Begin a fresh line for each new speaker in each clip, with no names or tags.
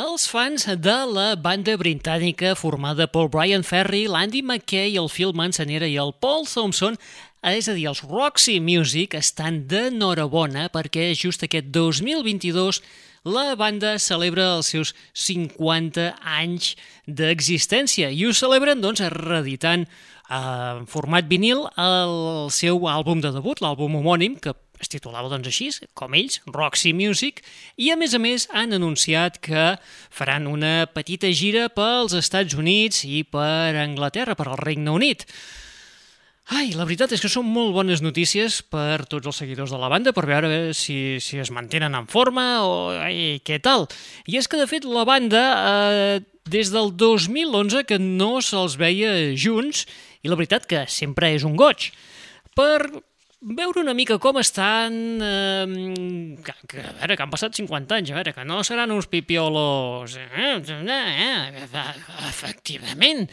Els fans de la banda britànica formada per Brian Ferry, l'Andy McKay, el Phil Manzanera i el Paul Thompson, és a dir, els Roxy Music, estan d'enhorabona perquè just aquest 2022 la banda celebra els seus 50 anys d'existència i ho celebren doncs reeditant en format vinil el seu àlbum de debut, l'àlbum homònim, que es titulava doncs així, com ells, Roxy Music, i a més a més han anunciat que faran una petita gira pels Estats Units i per Anglaterra, per al Regne Unit. Ai, la veritat és que són molt bones notícies per tots els seguidors de la banda, per veure si, si es mantenen en forma o ai, què tal. I és que, de fet, la banda, eh, des del 2011 que no se'ls veia junts, i la veritat que sempre és un goig. Per veure una mica com estan... Eh, que, que, a veure, que han passat 50 anys, a veure, que no seran uns pipiolos... Eh, eh, efectivament.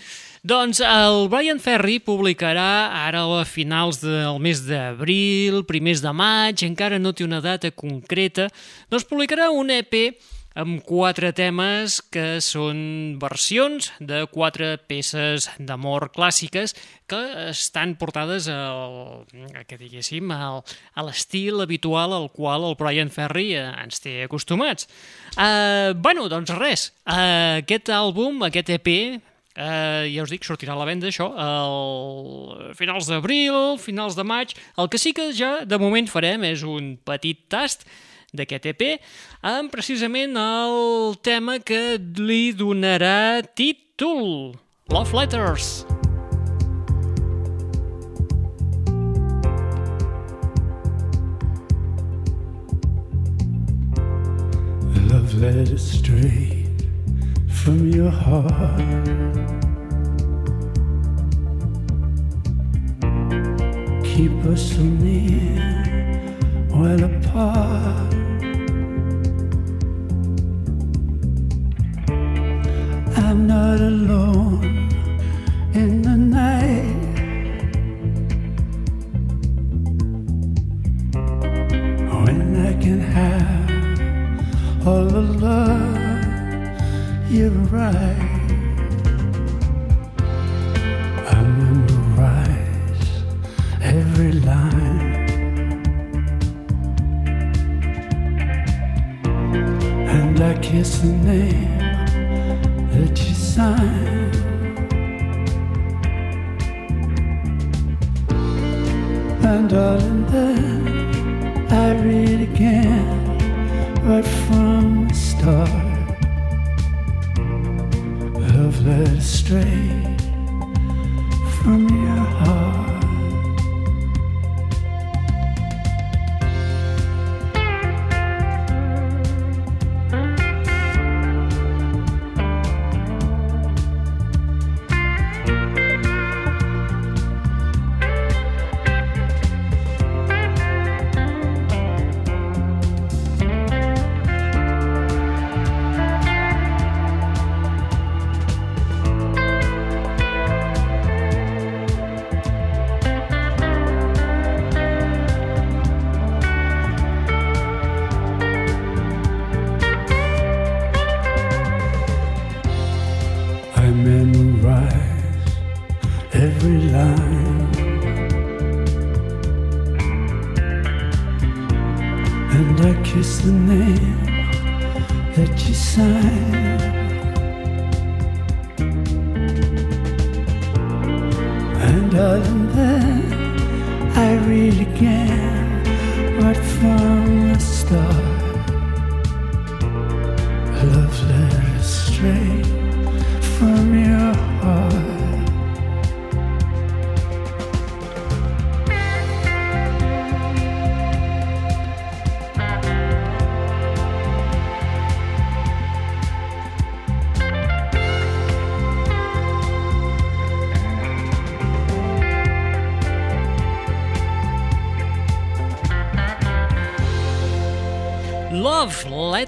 Doncs el Brian Ferry publicarà ara a finals del mes d'abril, primers de maig, encara no té una data concreta, doncs publicarà un EP amb quatre temes que són versions de quatre peces d'amor clàssiques que estan portades al, que diguéssim, al, a l'estil habitual al qual el Brian Ferry eh, ens té acostumats. Uh, bueno, doncs res, uh, aquest àlbum, aquest EP, Uh, ja us dic, sortirà a la venda això al finals d'abril, finals de maig. El que sí que ja de moment farem és un petit tast d'aquest EP amb precisament el tema que li donarà títol, Love Letters.
Love letters straight from your heart. Keep us so near while apart. I'm not alone in the night. When I can have all the love you write, every line. And I kiss the name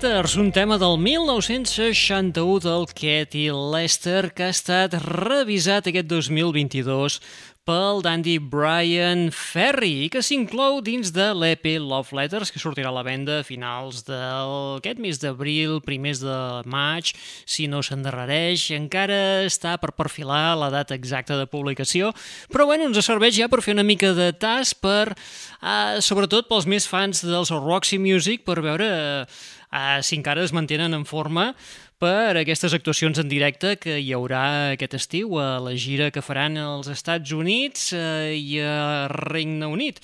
Letters,
un tema del 1961 del Katy Lester que ha estat revisat aquest 2022 pel dandy Brian Ferry i que s'inclou dins de l'EP Love Letters que sortirà a la venda a finals d'aquest mes d'abril, primers de maig, si no s'endarrereix. Encara està per perfilar la data exacta de publicació, però bueno, ens serveix ja per fer una mica de tas per, uh, sobretot pels més fans dels Roxy Music, per veure uh, si encara es mantenen en forma per aquestes actuacions en directe que hi haurà aquest estiu a la gira que faran als Estats Units eh, i a Regne Unit.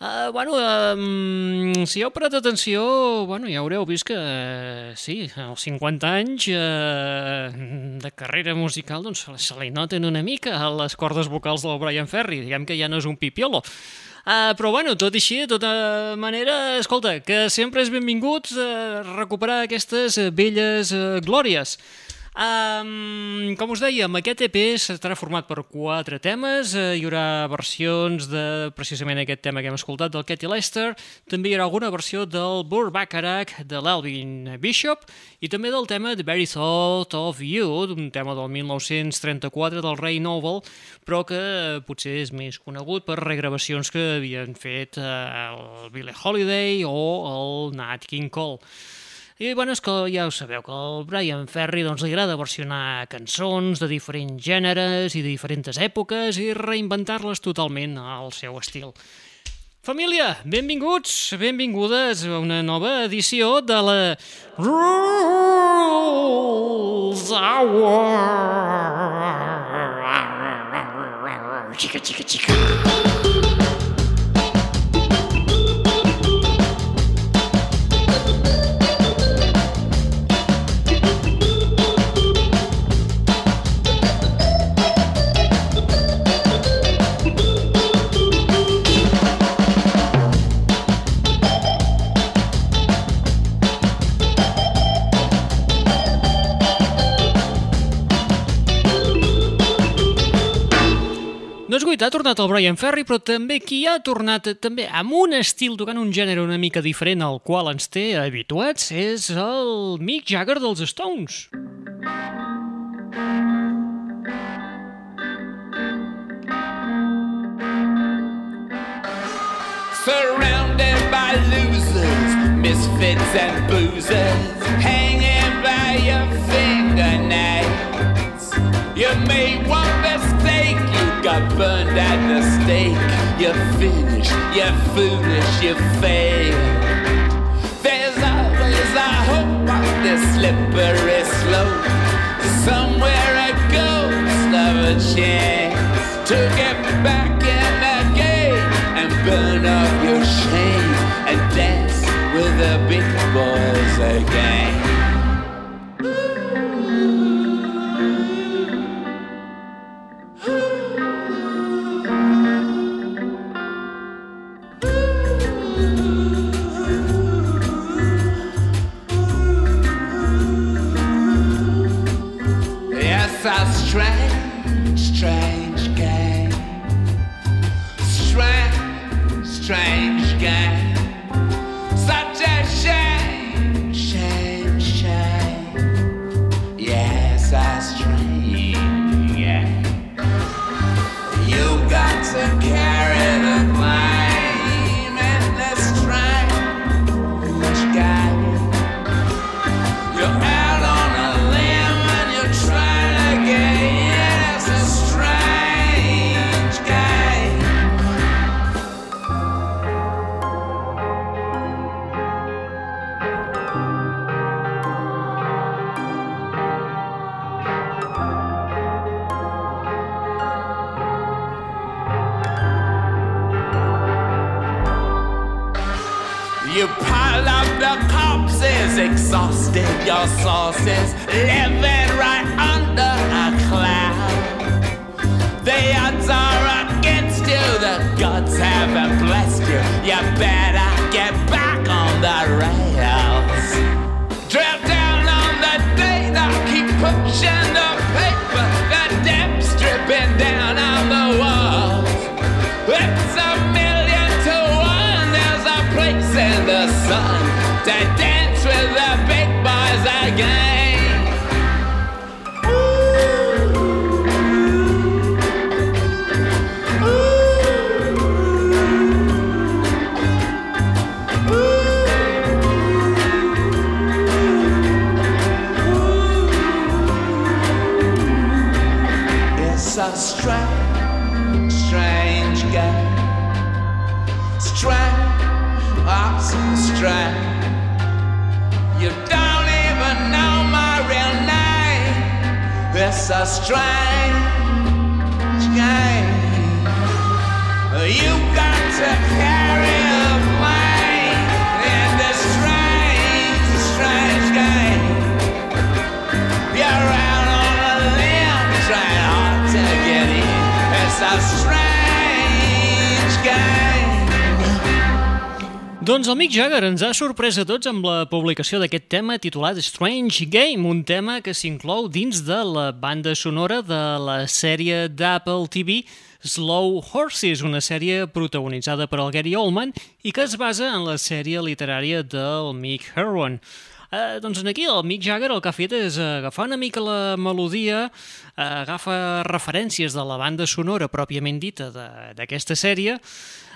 Uh, bueno, um, si heu parat atenció, bueno, ja haureu vist que, uh, sí, als 50 anys uh, de carrera musical doncs, se li noten una mica les cordes vocals del Brian Ferry. Diguem que ja no és un pipiolo. Uh, però bueno, tot i així, de tota manera, escolta, que sempre és benvingut uh, recuperar aquestes velles uh, glòries. Um, com us dèiem, aquest EP estarà format per quatre temes. Uh, hi haurà versions de precisament aquest tema que hem escoltat del Katy Lester. També hi haurà alguna versió del Burr Bacharach de l'Alvin Bishop i també del tema The Very Thought of You, un tema del 1934 del Ray Novel, però que potser és més conegut per regravacions que havien fet uh, el Billie Holiday o el Nat King Cole. I bueno, és que ja ho sabeu, que el Brian Ferry doncs, li agrada versionar cançons de diferents gèneres i de diferents èpoques i reinventar-les totalment al seu estil. Família, benvinguts, benvingudes a una nova edició de la Rules Hour. Chica, chica, chica. És guait, ha tornat el Brian Ferry, però també qui ha tornat també amb un estil tocant un gènere una mica diferent al qual ens té habituats és el Mick Jagger dels Stones. Surrounded by losers, misfits and boozers Hanging by your fingernails You one mistake got burned at the stake. You're finished, you're foolish, you fail. There's always a hope on this slippery slope. Somewhere a ghost of a chance to get back Doncs el Mick Jagger ens ha sorprès a tots amb la publicació d'aquest tema titulat Strange Game, un tema que s'inclou dins de la banda sonora de la sèrie d'Apple TV Slow Horses, una sèrie protagonitzada per el Gary Oldman i que es basa en la sèrie literària del Mick Herron. Eh, doncs aquí el Mick Jagger el que ha fet és agafar una mica la melodia, eh, agafa referències de la banda sonora pròpiament dita d'aquesta sèrie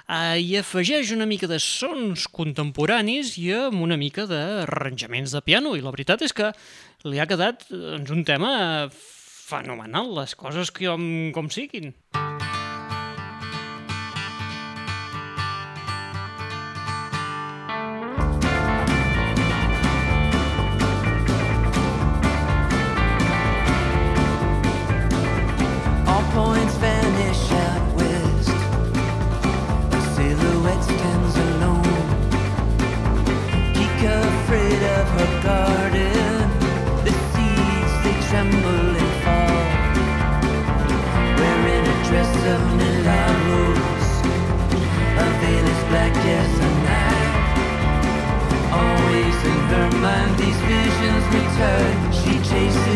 eh, i afegeix una mica de sons contemporanis i amb una mica d'arranjaments de piano. I la veritat és que li ha quedat doncs, un tema fenomenal, les coses que com, com siguin.
All mind these visions return. She chases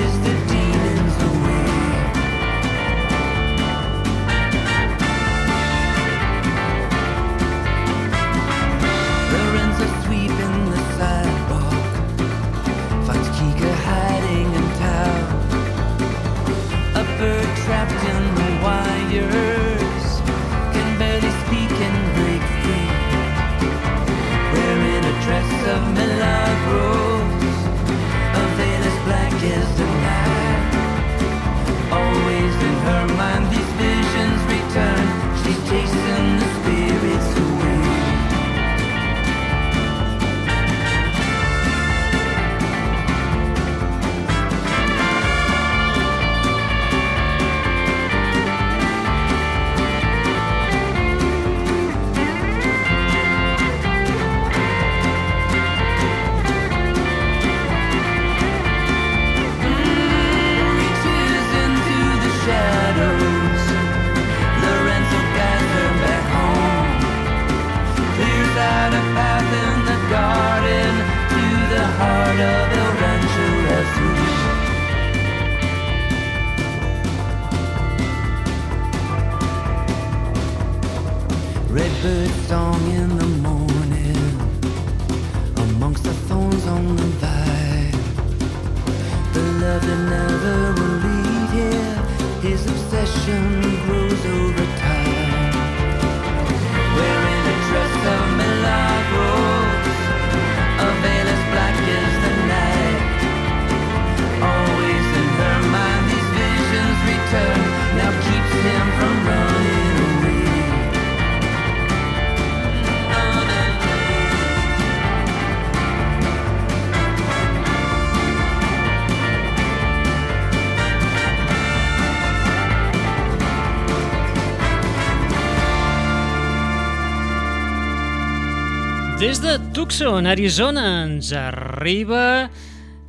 Tucson, Arizona, ens arriba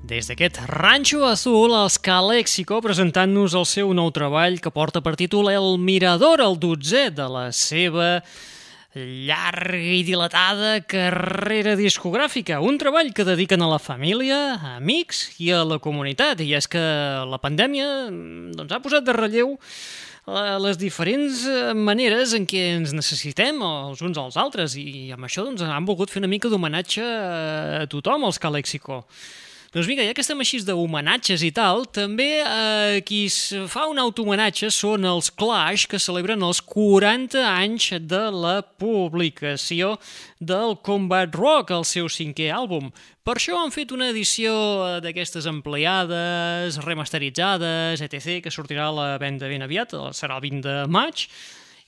des d'aquest ranxo azul els Calexico presentant-nos el seu nou treball que porta per títol El Mirador, el dotzè de la seva llarga i dilatada carrera discogràfica. Un treball que dediquen a la família, a amics i a la comunitat. I és que la pandèmia mm, doncs, ha posat de relleu les diferents eh, maneres en què ens necessitem els uns als altres i amb això doncs, han volgut fer una mica d'homenatge a tothom, els Calexico. Doncs vinga, ja que estem així d'homenatges i tal, també eh, qui es fa un automenatge són els Clash, que celebren els 40 anys de la publicació del Combat Rock, el seu cinquè àlbum. Per això han fet una edició eh, d'aquestes ampliades, remasteritzades, etc., que sortirà a la venda ben aviat, eh, serà el 20 de maig,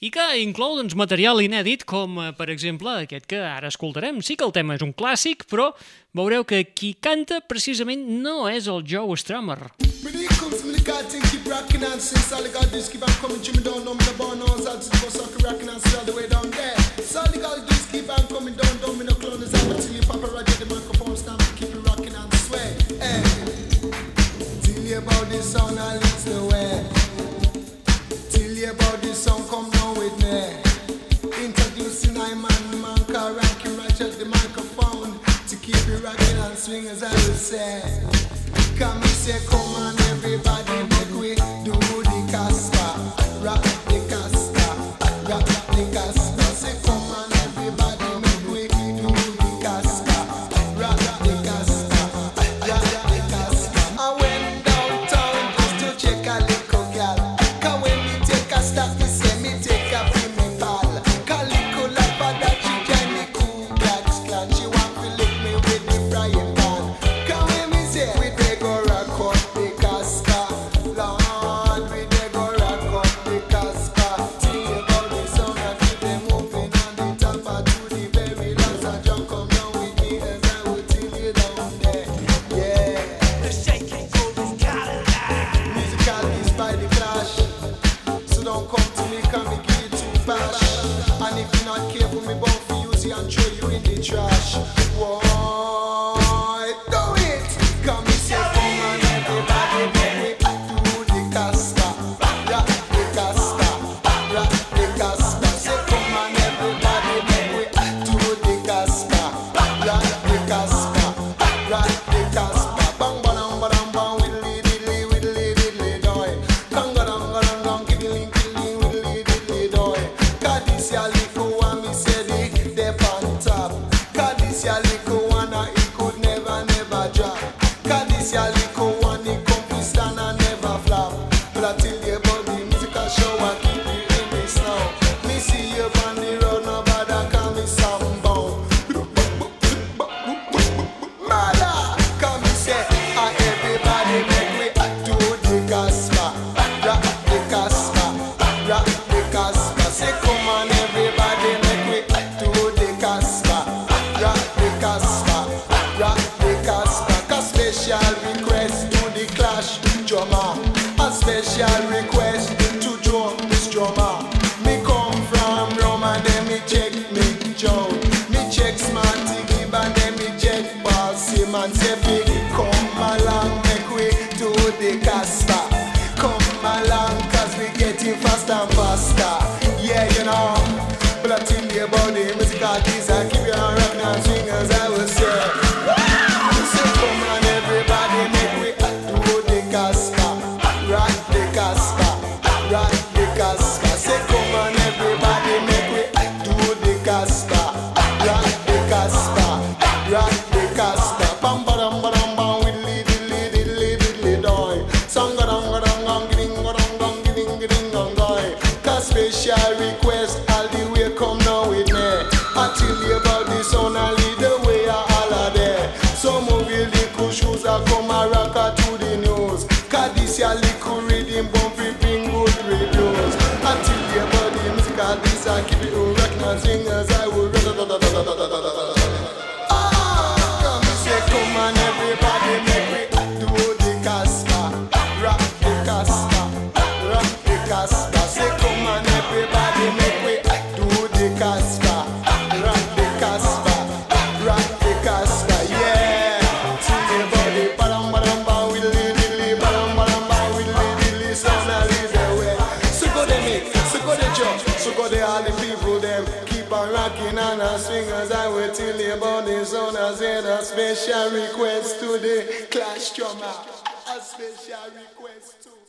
i que inclou doncs, material inèdit com, eh, per exemple, aquest que ara escoltarem. Sí que el tema és un clàssic, però veureu que qui canta precisament no és el Joe Strummer.
Tell you about this song, I lead the way. Tell you about this song, come with me. Introducing I man, man, car, rocky, ratchet the microphone to keep it rocking and swing as I would say. Come, say, come.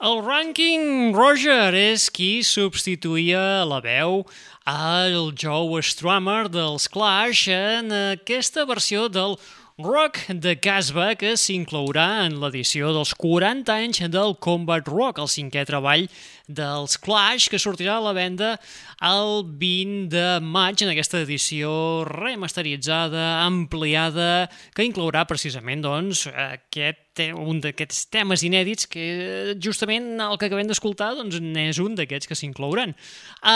El rànquing Roger és qui substituïa la veu al Joe Strummer dels Clash en aquesta versió del Rock de Casbah que s'inclourà en l'edició dels 40 anys del Combat Rock, el cinquè treball dels Clash, que sortirà a la venda el 20 de maig en aquesta edició remasteritzada, ampliada, que inclourà precisament doncs, aquest un d'aquests temes inèdits que justament el que acabem d'escoltar doncs, n'és un d'aquests que s'inclouran. Hi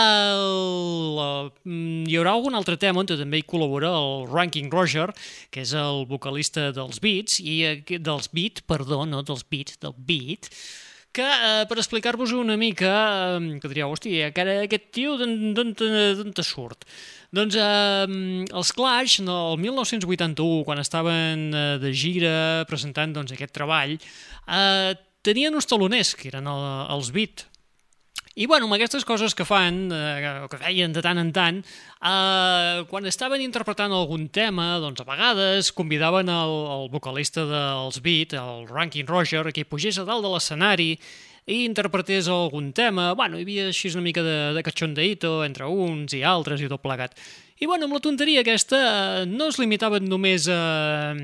haurà algun altre tema on també hi col·labora el Ranking Roger, que és el vocalista dels Beats, i dels Beat, perdó, no dels Beats, del Beat, que eh, per explicar-vos una mica, eh, que diríeu, hòstia, que ara aquest tio d'on te surt? Doncs eh, els Clash, el 1981, quan estaven eh, de gira presentant doncs, aquest treball, eh, tenien uns taloners, que eren el, els Beat, i bueno, amb aquestes coses que fan, eh, que feien de tant en tant, eh, quan estaven interpretant algun tema, doncs a vegades convidaven el, el vocalista dels Beat, el Ranking Roger, que pugés a dalt de l'escenari i interpretés algun tema. Bueno, hi havia així una mica de, de cachondeito entre uns i altres i tot plegat. I bueno, amb la tonteria aquesta eh, no es limitaven només a...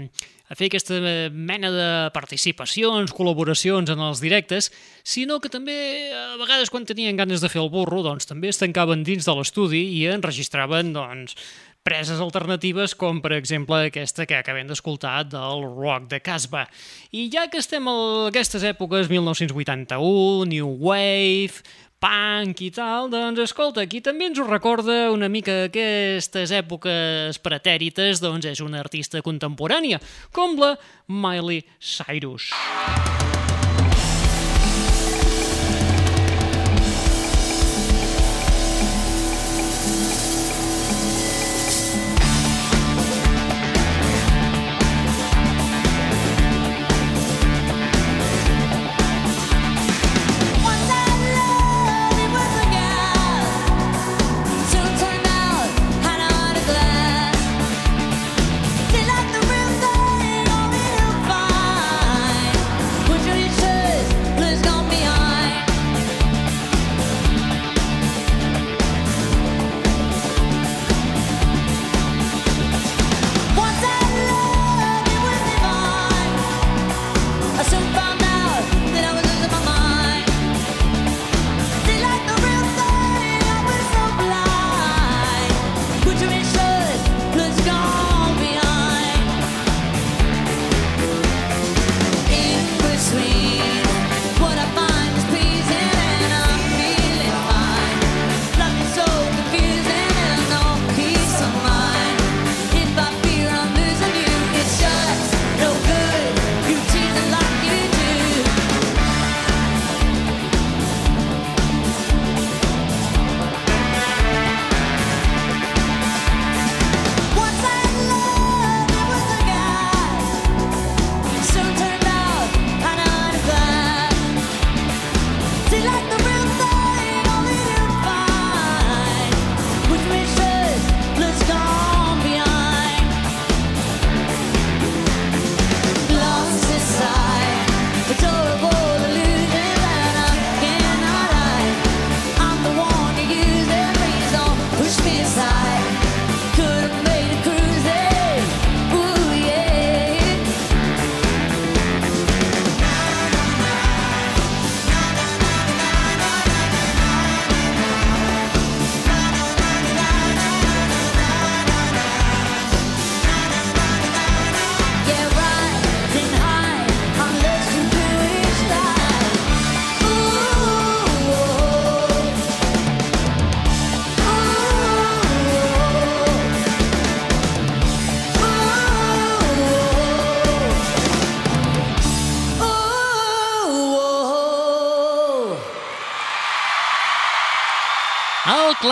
Eh, a fer aquesta mena de participacions, col·laboracions en els directes, sinó que també a vegades quan tenien ganes de fer el burro, doncs també es tancaven dins de l'estudi i enregistraven doncs, preses alternatives com per exemple aquesta que acabem d'escoltar del rock de Casbah. I ja que estem a aquestes èpoques, 1981, New Wave, punk i tal, doncs escolta, aquí també ens ho recorda una mica aquestes èpoques pretèrites, doncs és una artista contemporània, com la Miley Cyrus. Música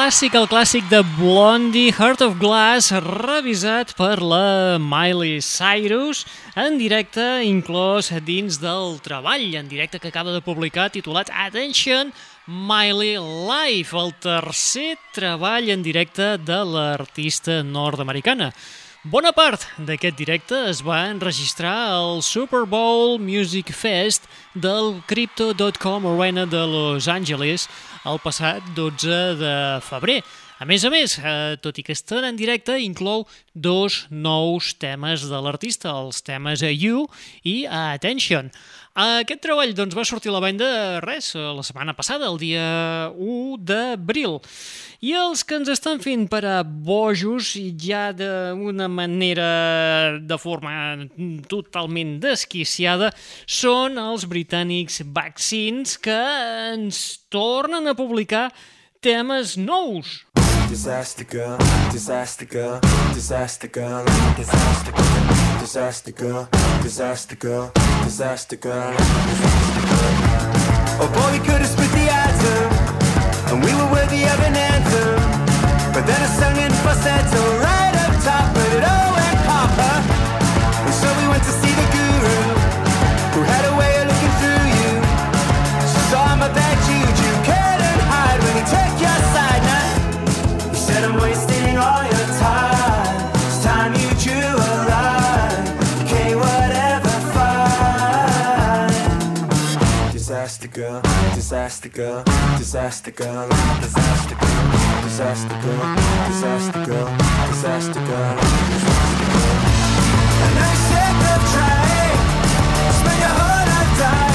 clàssic, el clàssic de Blondie, Heart of Glass, revisat per la Miley Cyrus, en directe, inclòs dins del treball en directe que acaba de publicar, titulat Attention, Miley Life, el tercer treball en directe de l'artista nord-americana. Bona part d'aquest directe es va enregistrar al Super Bowl Music Fest del Crypto.com Arena de Los Angeles el passat 12 de febrer. A més a més, eh, tot i que estan en directe, inclou dos nous temes de l'artista, els temes You i Attention. Aquest treball doncs, va sortir a la banda res, la setmana passada, el dia 1 d'abril. I els que ens estan fent per a bojos ja d'una manera de forma totalment desquiciada són els britànics Vaccines que ens tornen a publicar temes nous.
Disaster girl, disaster girl, disaster girl, disaster girl, disaster girl, disaster girl, disaster girl. Oh boy, we could have split the atom, and we were worthy of an anthem. But then I sung in falsetto right up top, but it all went papa. And so we went to see Disaster girl, disaster girl, disaster girl, disaster girl, disaster girl, disaster girl, disaster girl. And I'm sick of trying. Spend your whole life dying.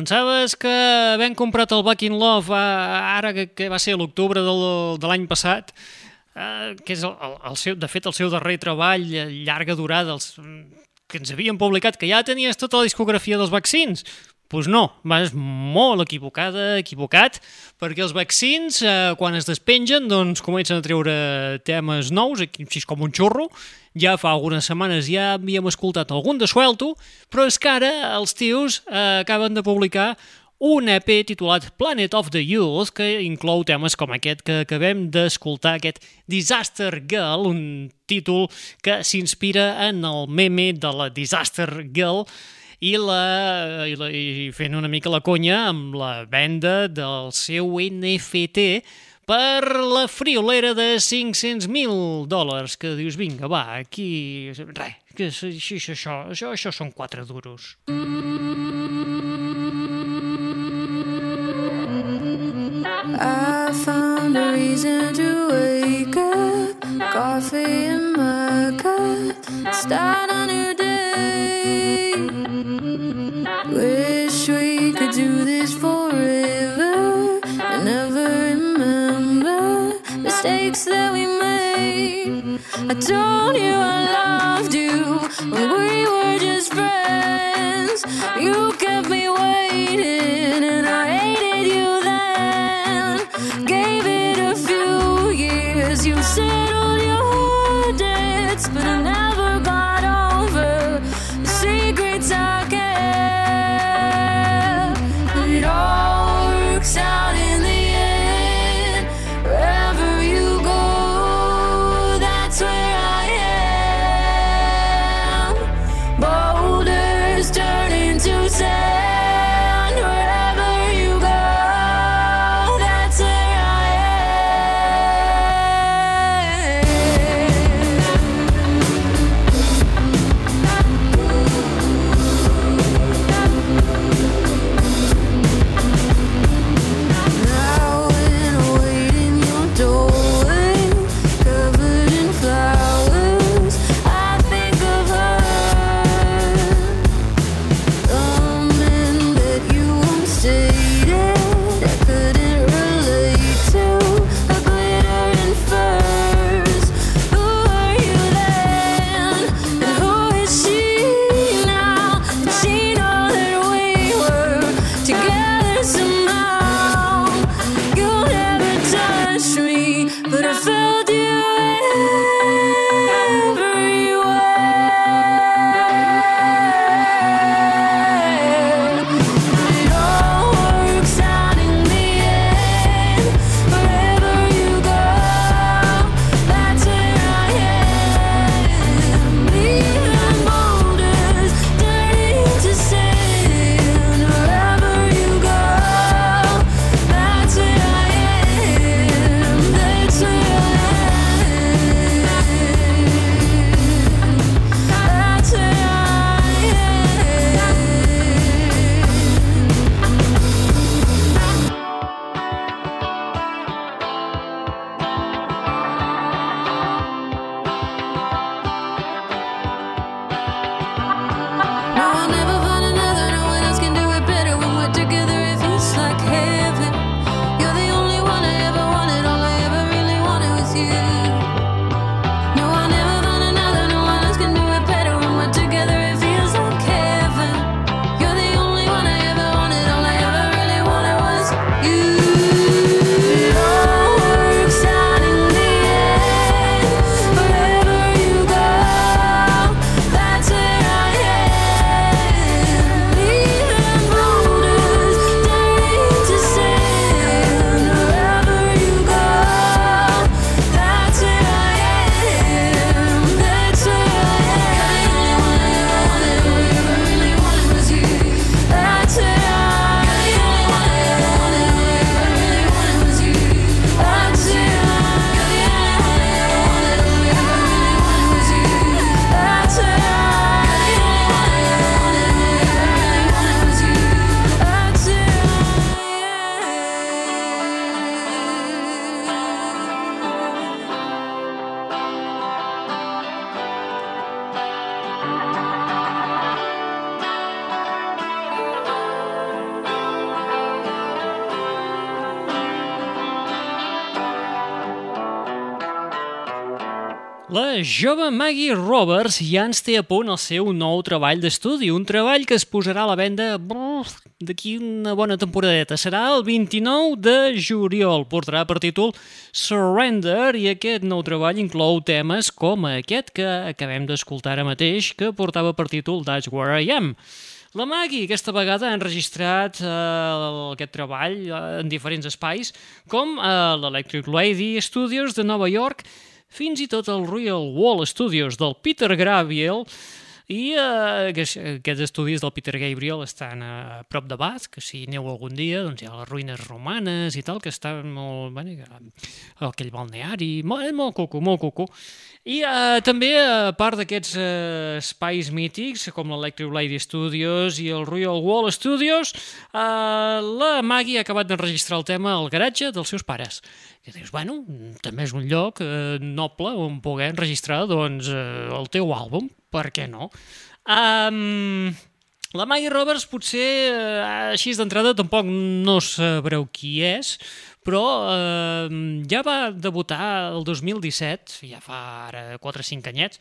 Pensaves que havent comprat el Back in Love eh, ara que, que va ser l'octubre de l'any passat, eh, que és el, el, el seu, de fet el seu darrer treball eh, llarga durada, els, que ens havien publicat, que ja tenies tota la discografia dels vaccins? Pues no, vas molt equivocada, equivocat, perquè els vaccins, eh, quan es despengen, doncs comencen a treure temes nous, així com un xurro. Ja fa algunes setmanes ja havíem escoltat algun de suelto, però és que ara els tios eh, acaben de publicar un EP titulat Planet of the Youth, que inclou temes com aquest que acabem d'escoltar, aquest Disaster Girl, un títol que s'inspira en el meme de la Disaster Girl, i, la, i, la, i fent una mica la conya amb la venda del seu NFT per la friolera de 500.000 dòlars, que dius, vinga, va, aquí... Res, que això, això, això, això són quatre duros.
I found a reason to wake up, coffee in my cup, start a new I told you I loved you when we were just friends. You kept
jove Maggie Roberts ja ens té a punt el seu nou treball d'estudi, un treball que es posarà a la venda d'aquí una bona temporadeta. Serà el 29 de juliol, portarà per títol Surrender i aquest nou treball inclou temes com aquest que acabem d'escoltar ara mateix, que portava per títol That's Where I Am. La Maggie aquesta vegada ha enregistrat eh, aquest treball eh, en diferents espais, com a l'Electric Lady Studios de Nova York fins i tot el Real Wall Studios del Peter Gabriel i eh, que, aquests estudis del Peter Gabriel estan a prop de Bath, que si aneu algun dia doncs hi ha les ruïnes romanes i tal, que estan molt... Bueno, aquell balneari, molt, molt cucu, molt cucu. I eh, també, a part d'aquests eh, espais mítics, com l'Electric Lady Studios i el Royal Wall Studios, eh, la Maggie ha acabat d'enregistrar el tema al garatge dels seus pares. I dius, bueno, també és un lloc eh, noble on poder enregistrar doncs, eh, el teu àlbum, per què no? Um, la Maggie Roberts potser eh, així d'entrada tampoc no sabreu qui és, però eh, ja va debutar el 2017, ja fa ara 4 o 5 anyets,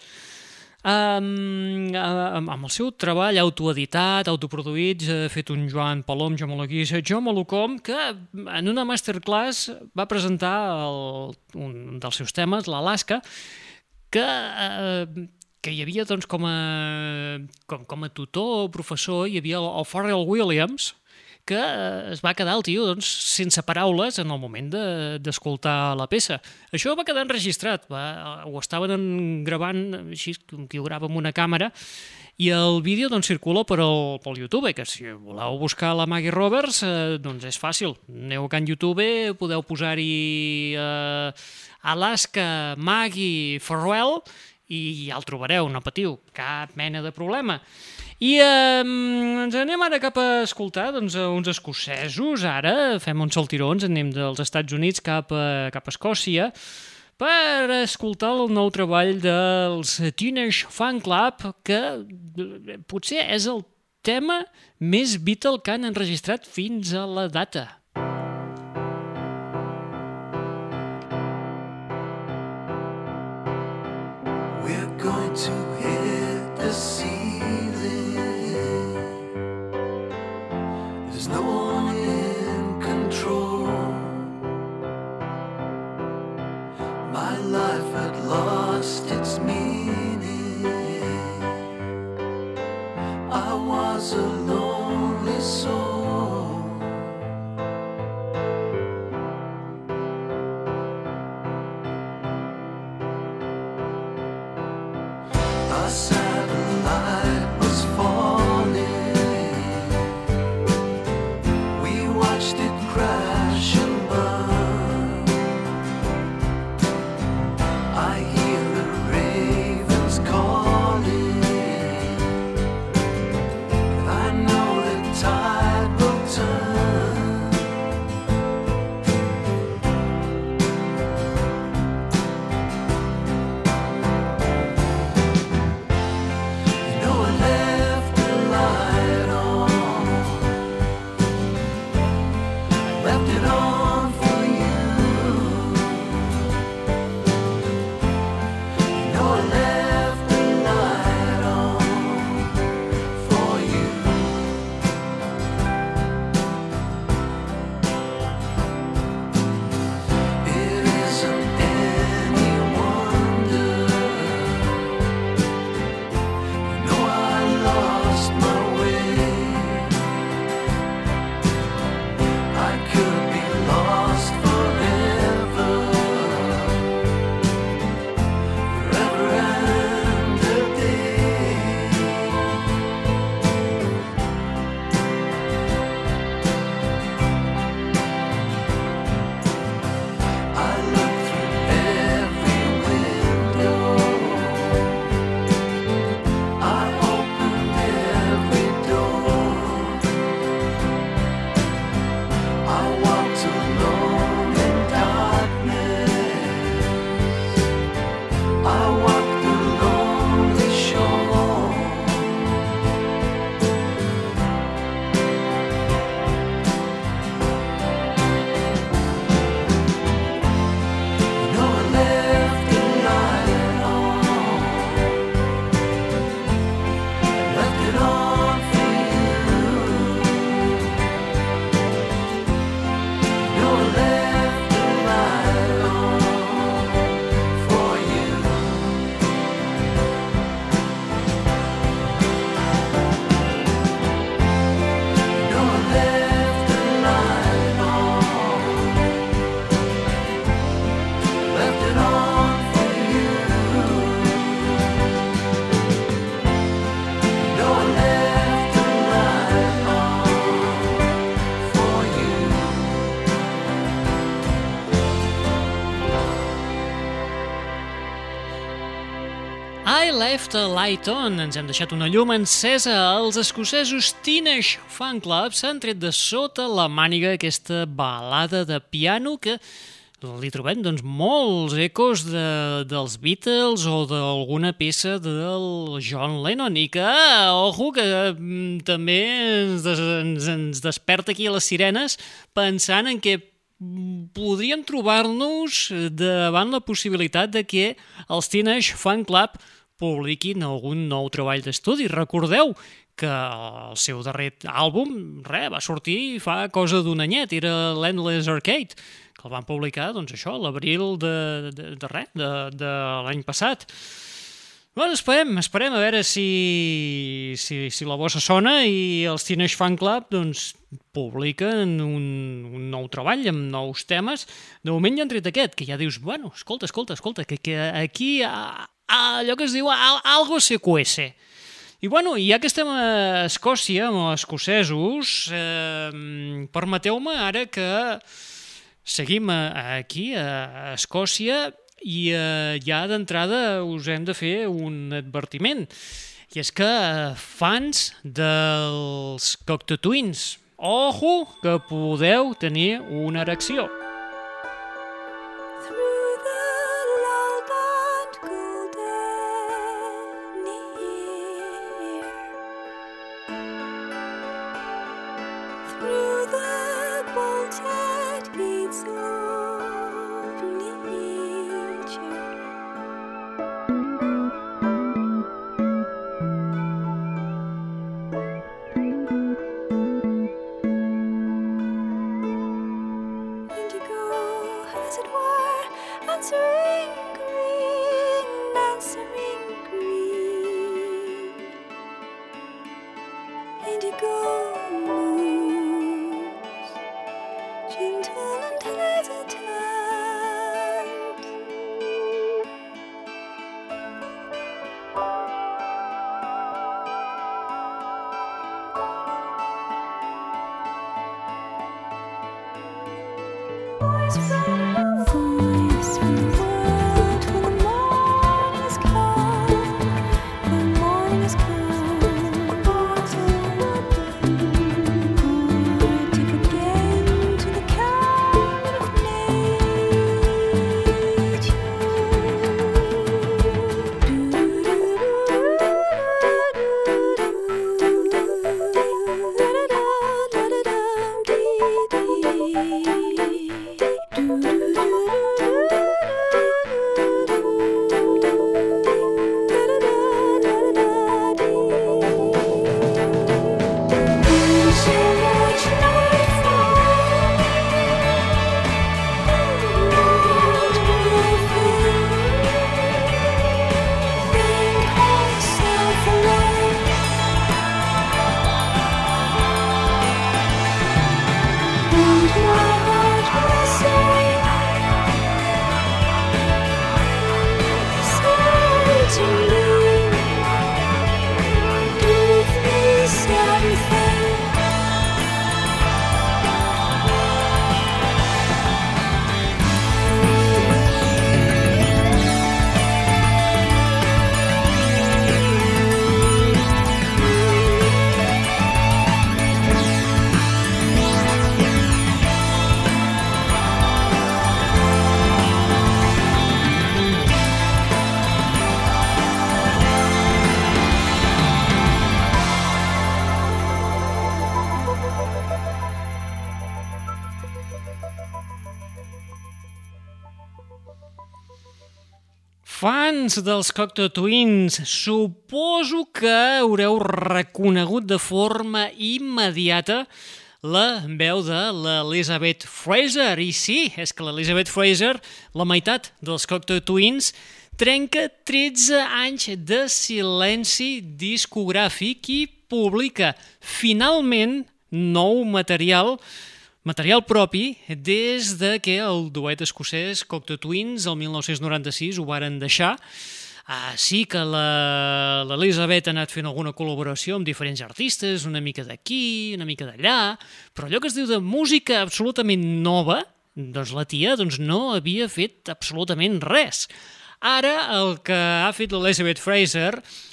Um, amb, el seu treball autoeditat, autoproduït, ha fet un Joan Palom, jo Malaguís, jo Malocom, que en una masterclass va presentar el, un dels seus temes, l'Alaska, que uh, que hi havia doncs, com, a, com, com a tutor o professor, hi havia el, el Pharrell Williams, que eh, es va quedar el tio doncs, sense paraules en el moment d'escoltar de, la peça. Això va quedar enregistrat, va, ho estaven gravant així, qui ho grava amb una càmera, i el vídeo doncs, circula per el, pel YouTube, que si voleu buscar la Maggie Roberts, eh, doncs és fàcil. Aneu a Can YouTube, podeu posar-hi eh, Alaska Maggie Farwell i ja el trobareu, no patiu, cap mena de problema. I eh, ens anem ara cap a escoltar doncs, uns escocesos, ara fem uns saltirons, anem dels Estats Units cap a, cap a Escòcia, per escoltar el nou treball dels Teenage Fan Club, que potser és el tema més Beatle que han enregistrat fins a la data.
Going to hit the ceiling. There's no
Left a Light On. Ens hem deixat una llum encesa. Els escocesos Teenage Fan Club s'han tret de sota la màniga aquesta balada de piano que li trobem doncs, molts ecos de, dels Beatles o d'alguna peça del John Lennon i que, ojo, que mm, també ens, des, ens, ens desperta aquí a les sirenes pensant en que podríem trobar-nos davant la possibilitat de que els Teenage Fan Club publiquin algun nou treball d'estudi. Recordeu que el seu darrer àlbum, re, va sortir fa cosa d'un anyet, era l'Endless Arcade, que el van publicar, doncs això, l'abril de, de, de, res, de, de l'any passat. Bueno, esperem, esperem a veure si, si, si la bossa sona i els Teenage Fan Club doncs, publiquen un, un nou treball amb nous temes. De moment ja han tret aquest, que ja dius, bueno, escolta, escolta, escolta, que, que aquí ha, allò que es diu al, algo se cuece. I bueno, ja que estem a Escòcia, amb els escocesos, eh, permeteu-me ara que seguim aquí, a Escòcia, i eh, ja d'entrada us hem de fer un advertiment. I és que eh, fans dels Cocteau Twins, ojo que podeu tenir una erecció. Fans dels Cocteau Twins, suposo que haureu reconegut de forma immediata la veu de l'Elizabeth Fraser. I sí, és que l'Elizabeth Fraser, la meitat dels Cocteau Twins, trenca 13 anys de silenci discogràfic i publica finalment nou material Material propi des de que el duet escocès Cocteau Twins el 1996 ho varen deixar. Ah, sí que l'Elisabet ha anat fent alguna col·laboració amb diferents artistes, una mica d'aquí, una mica d'allà, però allò que es diu de música absolutament nova, doncs la tia doncs no havia fet absolutament res. Ara el que ha fet l'Elisabet Fraser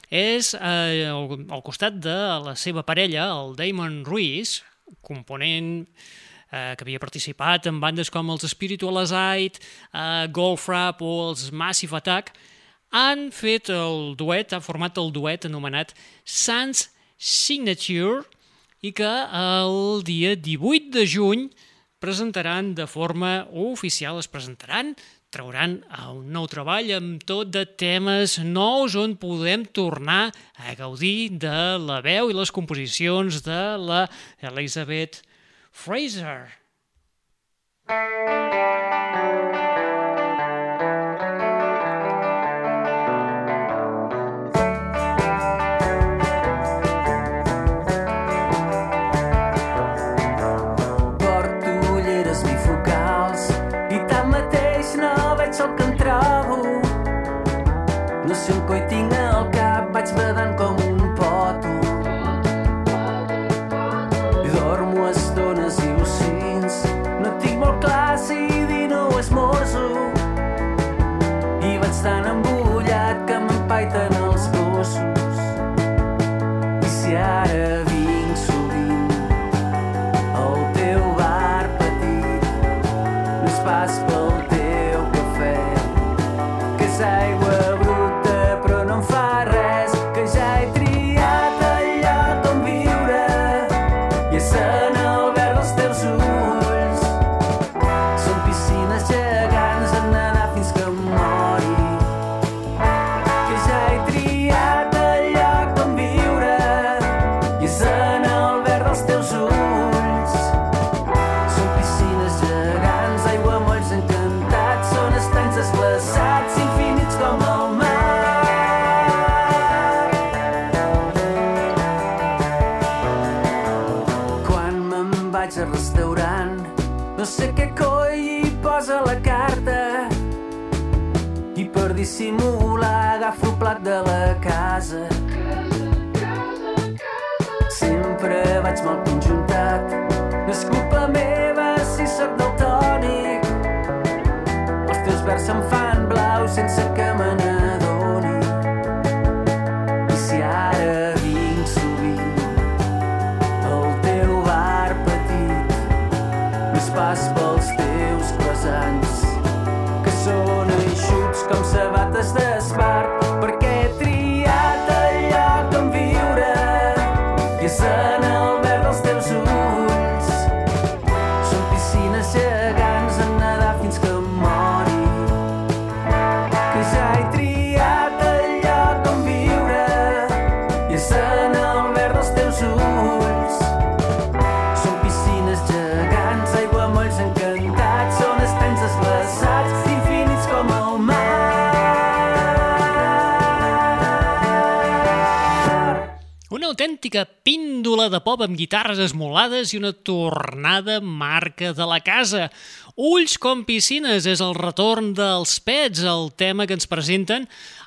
és eh, al, al costat de la seva parella, el Damon Ruiz, component eh, que havia participat en bandes com els Spiritual Aside, eh, Golfrap o els Massive Attack, han fet el duet, ha format el duet anomenat Sans Signature i que el dia 18 de juny presentaran de forma oficial, es presentaran, trauran un nou treball amb tot de temes nous on podem tornar a gaudir de la veu i les composicions de la Elizabeth Fraser.
寂寞。de
pop amb guitarres esmolades i una tornada marca de la casa. Ulls com piscines és el retorn dels pets, el tema que ens presenten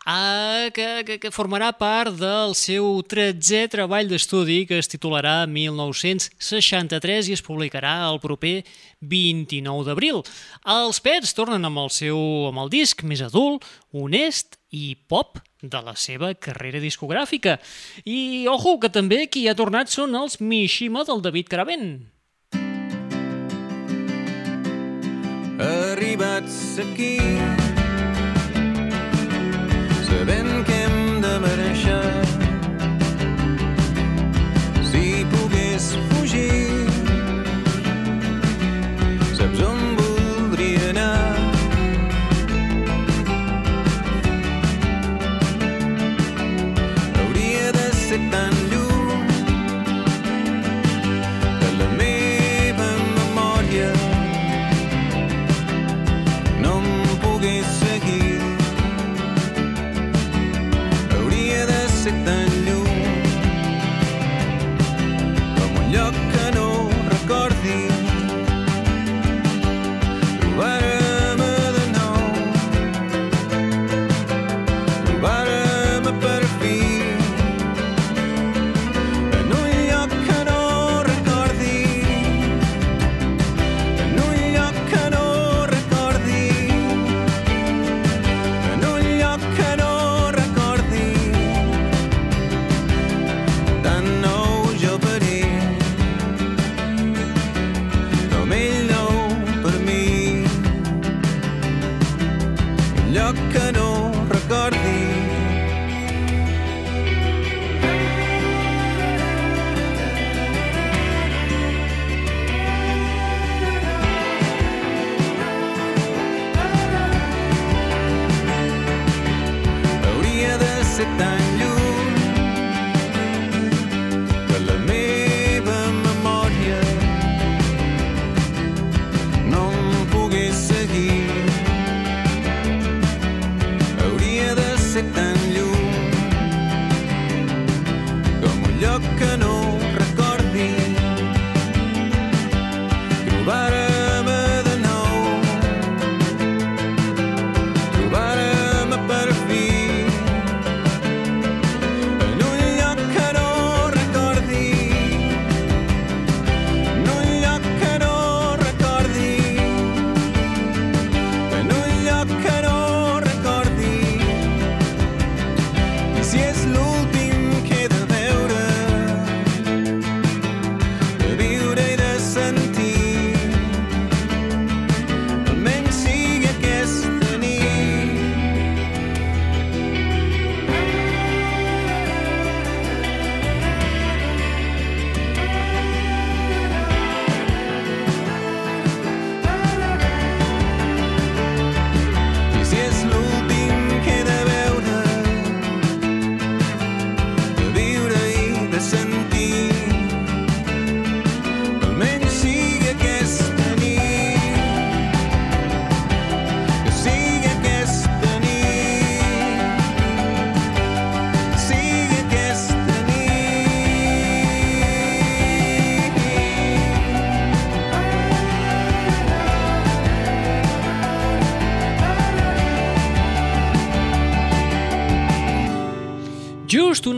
a, que, que, que formarà part del seu 13è treball d'estudi que es titularà 1963 i es publicarà el proper 29 d'abril. Els Pets tornen amb el seu amb el disc més adult, honest i pop de la seva carrera discogràfica. I ojo, que també qui ha tornat són els Mishima del David Caravent.
Arribats aquí
the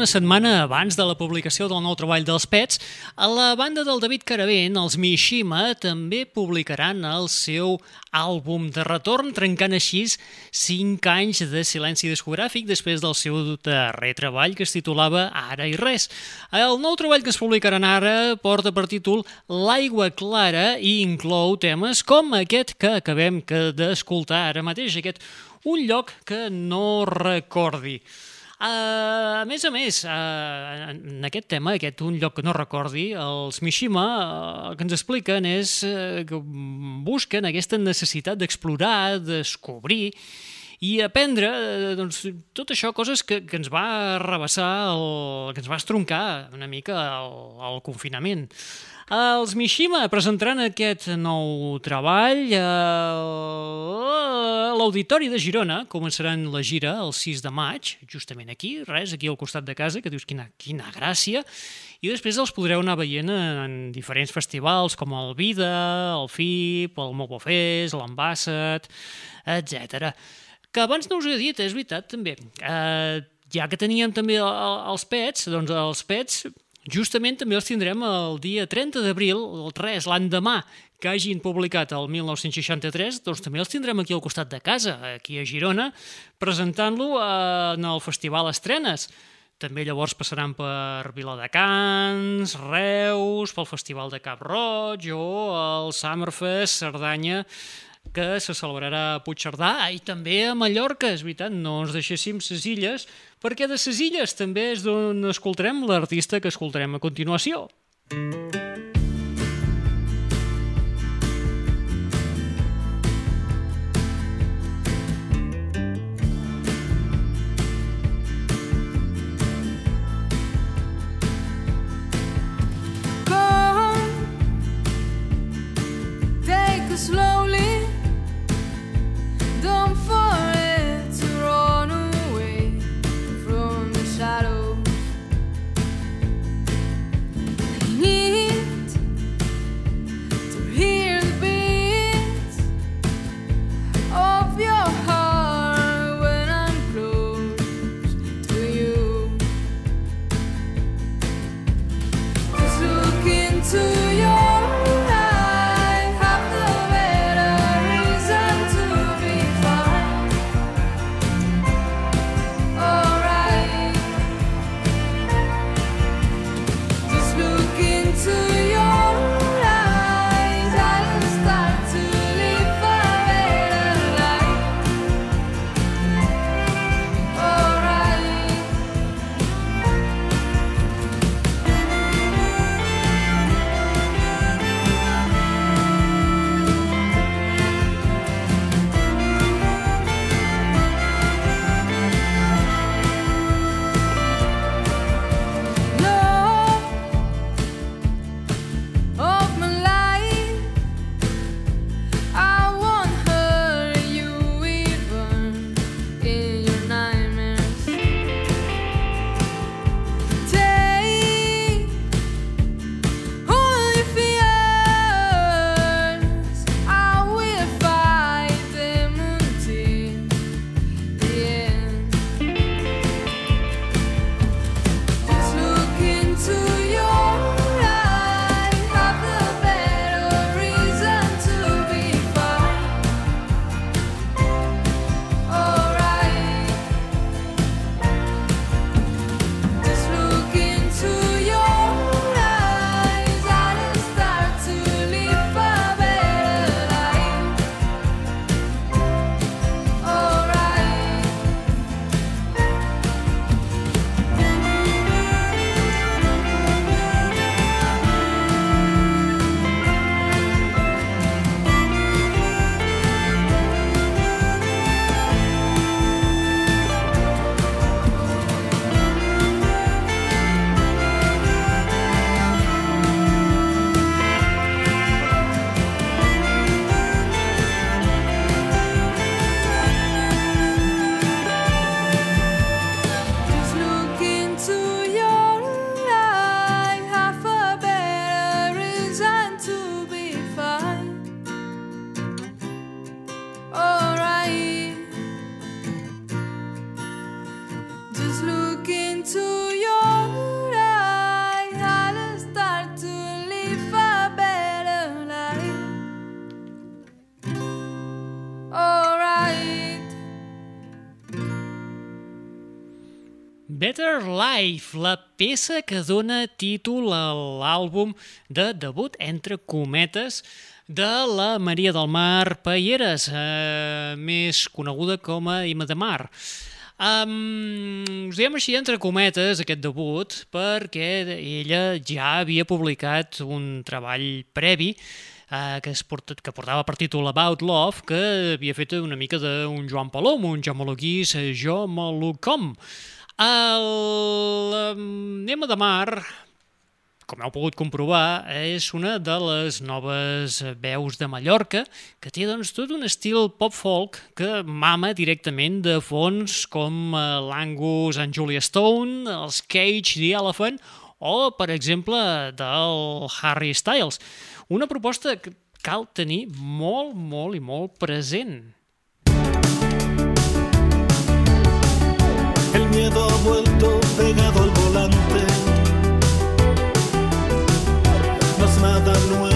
una setmana abans de la publicació del nou treball dels Pets, a la banda del David Caravent, els Mishima, també publicaran el seu àlbum de retorn, trencant així 5 anys de silenci discogràfic després del seu darrer treball que es titulava Ara i res. El nou treball que es publicaran ara porta per títol L'aigua clara i inclou temes com aquest que acabem d'escoltar ara mateix, aquest un lloc que no recordi. Uh, a més a més, uh, en aquest tema, aquest un lloc que no recordi, els Mishima uh, el que ens expliquen és uh, que busquen aquesta necessitat d'explorar, descobrir i aprendre doncs, tot això, coses que, que ens va arrabassar, el, que ens va estroncar una mica el, el confinament. Els Mishima presentaran aquest nou treball a l'Auditori de Girona. Començaran la gira el 6 de maig, justament aquí, res, aquí al costat de casa, que dius quina, quina gràcia. I després els podreu anar veient en diferents festivals com el Vida, el FIP, el Mobo Fest, l'Ambasset, etc. Que abans no us he dit, és veritat també. Eh, ja que teníem també els pets, doncs els pets Justament també els tindrem el dia 30 d'abril, el 3, l'endemà que hagin publicat el 1963, doncs també els tindrem aquí al costat de casa, aquí a Girona, presentant-lo eh, en el Festival Estrenes. També llavors passaran per Viladecans, Reus, pel Festival de Cap Roig o el Summerfest Cerdanya que se celebrarà a Puigcerdà i també a Mallorca, és veritat, no ens deixéssim ses illes, perquè de ses illes també és d'on escoltarem l'artista que escoltarem a continuació. Slow Life, la peça que dona títol a l'àlbum de debut, entre cometes, de la Maria del Mar Payeres, eh, més coneguda com a Ima de Mar. Um, us diem així entre cometes aquest debut perquè ella ja havia publicat un treball previ eh, que, es porta, que portava per títol About Love, que havia fet una mica d'un Joan Palom, un Jo Maloguís, Jo Malocom. El Nema de Mar, com heu pogut comprovar, és una de les noves veus de Mallorca, que té doncs, tot un estil pop-folk que mama directament de fons com eh, l'Angus and Julia Stone, els Cage the Elephant o, per exemple, del Harry Styles. Una proposta que cal tenir molt, molt i molt present.
Miedo ha vuelto pegado al volante. No es nada nuevo,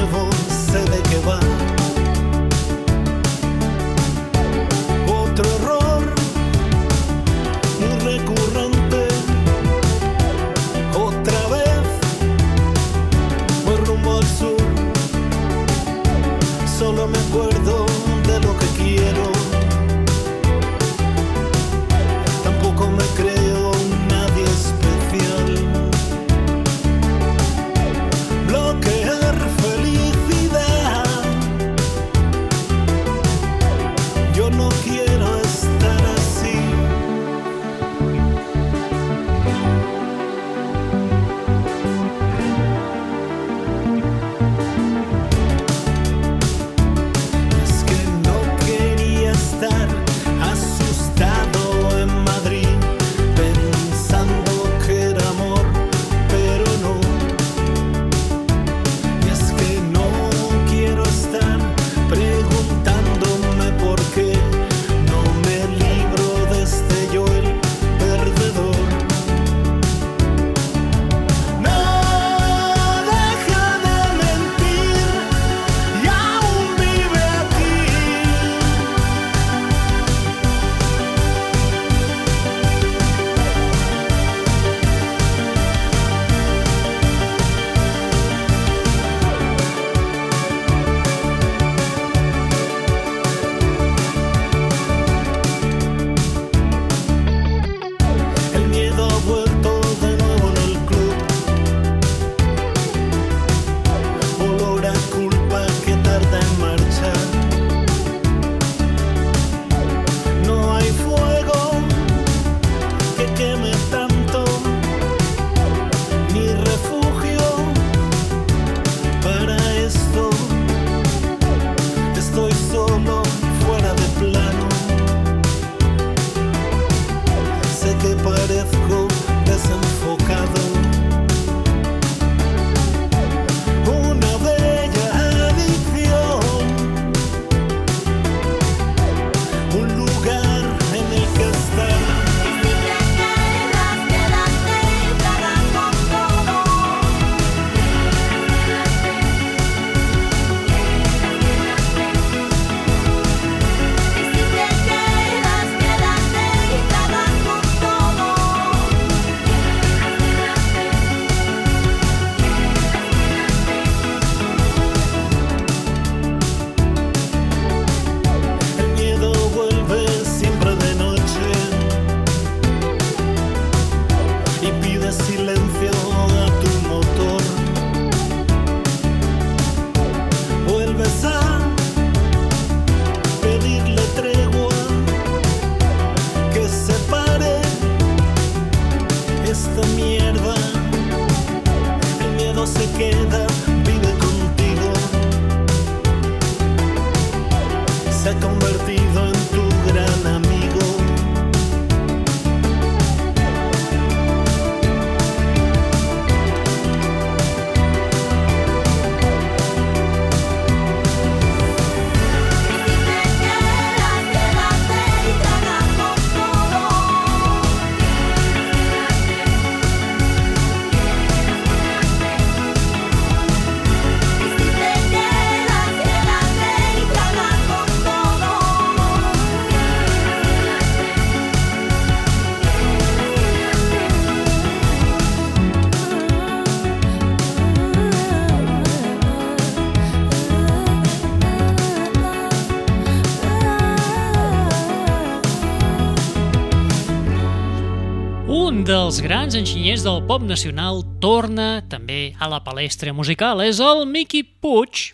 dels grans enginyers del pop nacional torna també a la palestra musical. És el Mickey Puig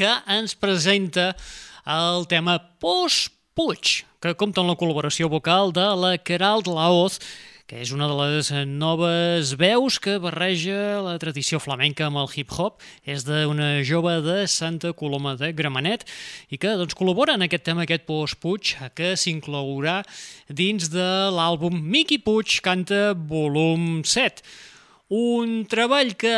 que ens presenta el tema Post Puig, que compta amb la col·laboració vocal de la Queralt Laoz, que és una de les noves veus que barreja la tradició flamenca amb el hip-hop. És d'una jove de Santa Coloma de Gramenet i que doncs, col·labora en aquest tema, aquest Post Puig, que s'inclourà dins de l'àlbum Mickey Puig canta volum 7 un treball que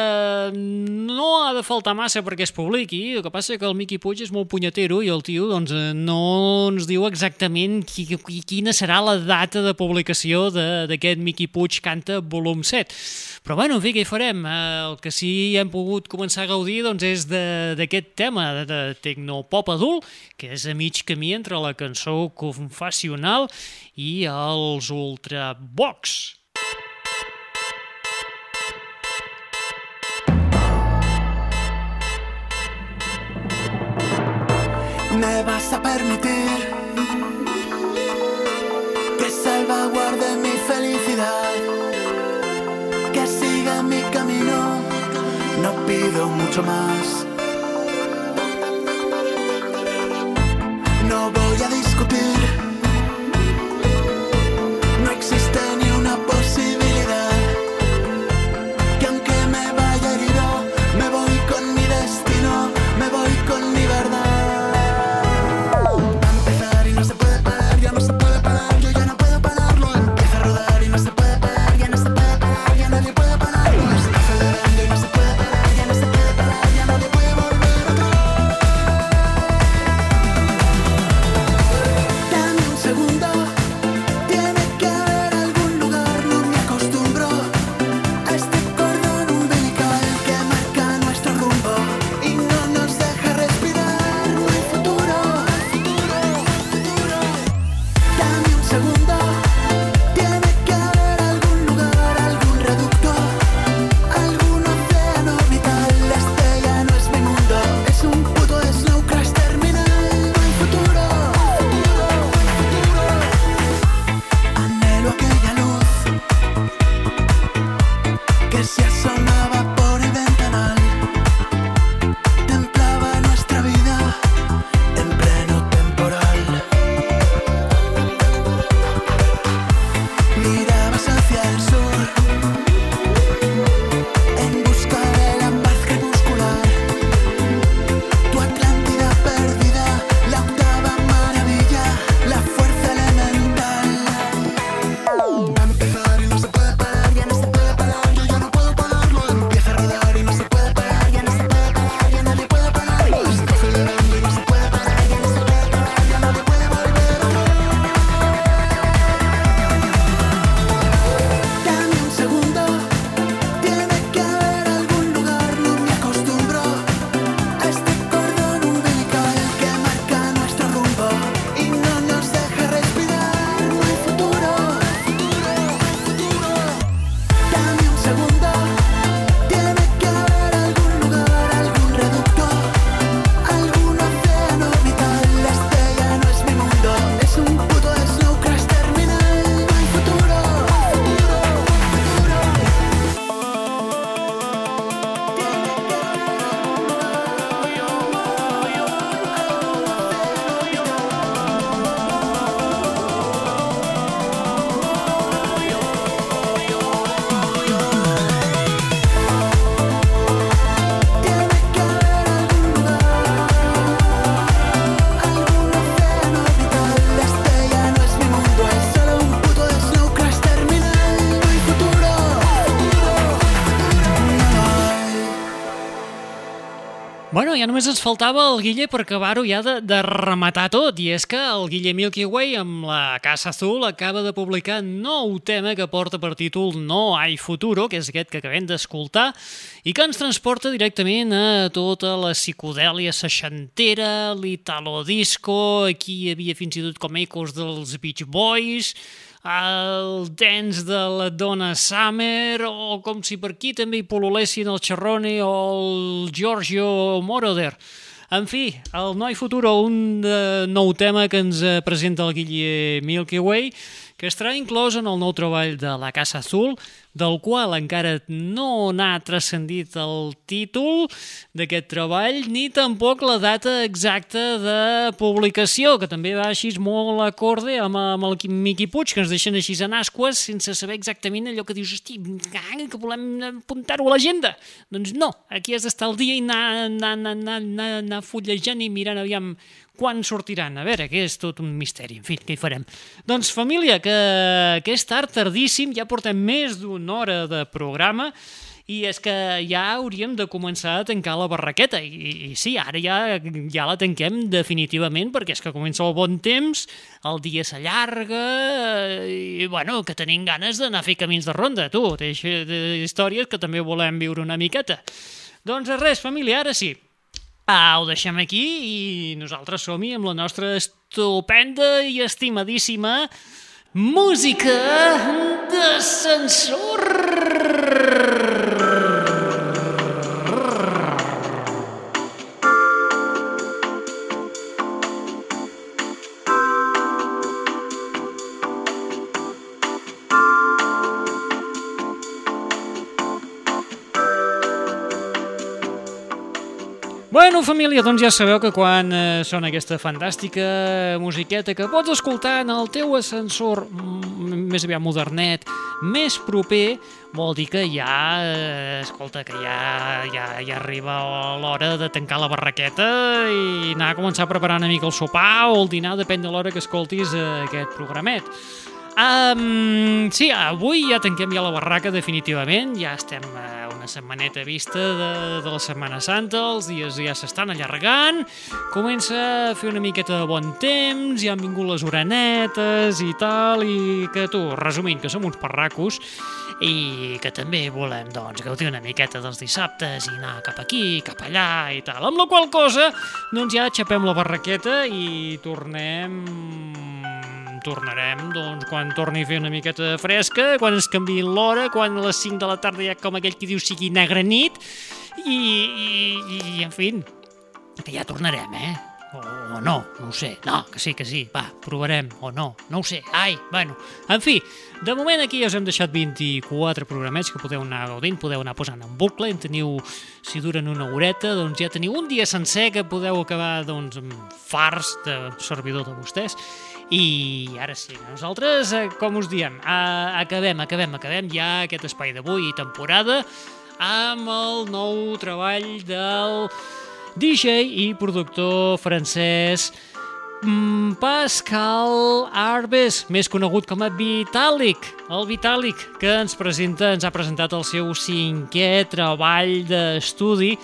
no ha de faltar massa perquè es publiqui, el que passa que el Miqui Puig és molt punyetero i el tio doncs, no ens diu exactament qui, qui, quina serà la data de publicació d'aquest Miqui Puig canta volum 7. Però bueno, en fi, què hi farem? Eh, el que sí hem pogut començar a gaudir doncs, és d'aquest tema de, de tecnopop adult, que és a mig camí entre la cançó confessional i els ultrabox.
Me vas a permitir que salvaguarde mi felicidad, que siga mi camino, no pido mucho más.
Només ens faltava el Guille per acabar-ho ja de, de rematar tot, i és que el Guille Milky Way amb la Casa Azul acaba de publicar nou tema que porta per títol No hay futuro, que és aquest que acabem d'escoltar, i que ens transporta directament a tota la psicodèlia seixantera, l'italo disco, aquí hi havia fins i tot com ecos dels Beach Boys, el dance de la Donna Summer o com si per aquí també hi pololessin el Charrone o el Giorgio Moroder. En fi, el Noi Futuro, un de nou tema que ens eh, presenta el Guille Milky Way, que estarà inclòs en el nou treball de la Casa Azul, del qual encara no n'ha transcendit el títol d'aquest treball, ni tampoc la data exacta de publicació, que també va així molt acorde amb, amb el Miqui Puig, que ens deixen així en asques sense saber exactament allò que dius, hosti, que volem apuntar-ho a l'agenda. Doncs no, aquí has d'estar al dia i anar, anar, anar, anar, anar fullejant i mirant aviam quan sortiran. A veure, que és tot un misteri. En fi, què hi farem? Doncs, família, que, que és tard, tardíssim, ja portem més d'una hora de programa i és que ja hauríem de començar a tancar la barraqueta i, i sí, ara ja, ja la tanquem definitivament perquè és que comença el bon temps, el dia s'allarga i bueno, que tenim ganes d'anar a fer camins de ronda, tu, té històries que també volem viure una miqueta. Doncs res, família, ara sí, Ah, ho deixem aquí i nosaltres som-hi amb la nostra estupenda i estimadíssima música d'ascensor. Bueno, família, doncs ja sabeu que quan eh, sona aquesta fantàstica musiqueta que pots escoltar en el teu ascensor més aviat modernet, més proper, vol dir que ja, eh, escolta, que ja, ja, ja arriba l'hora de tancar la barraqueta i anar a començar a preparar una mica el sopar o el dinar, depèn de l'hora que escoltis eh, aquest programet. Um, sí, avui ja tanquem ja la barraca definitivament, ja estem a una setmaneta vista de, de la Setmana Santa, els dies ja s'estan allargant, comença a fer una miqueta de bon temps, ja han vingut les oranetes i tal, i que tu, resumint, que som uns parracos, i que també volem doncs, gaudir una miqueta dels dissabtes i anar cap aquí, cap allà i tal. Amb la qual cosa, doncs ja xapem la barraqueta i tornem tornarem doncs, quan torni a fer una miqueta de fresca, quan es canvi l'hora, quan a les 5 de la tarda ja com aquell que diu sigui negra nit, i, i, i en fi, que ja tornarem, eh? O, o no, no ho sé. No, que sí, que sí. Va, provarem. O no, no ho sé. Ai, bueno. En fi, de moment aquí us hem deixat 24 programets que podeu anar gaudint, podeu anar posant en bucle, en teniu, si duren una horeta, doncs ja teniu un dia sencer que podeu acabar doncs, fars de servidor de vostès. I ara sí, nosaltres, eh, com us diem, acabem, acabem, acabem ja aquest espai d'avui i temporada amb el nou treball del DJ i productor francès mm, Pascal Arbes, més conegut com a Vitalik, el Vitalik, que ens presenta, ens ha presentat el seu cinquè treball d'estudi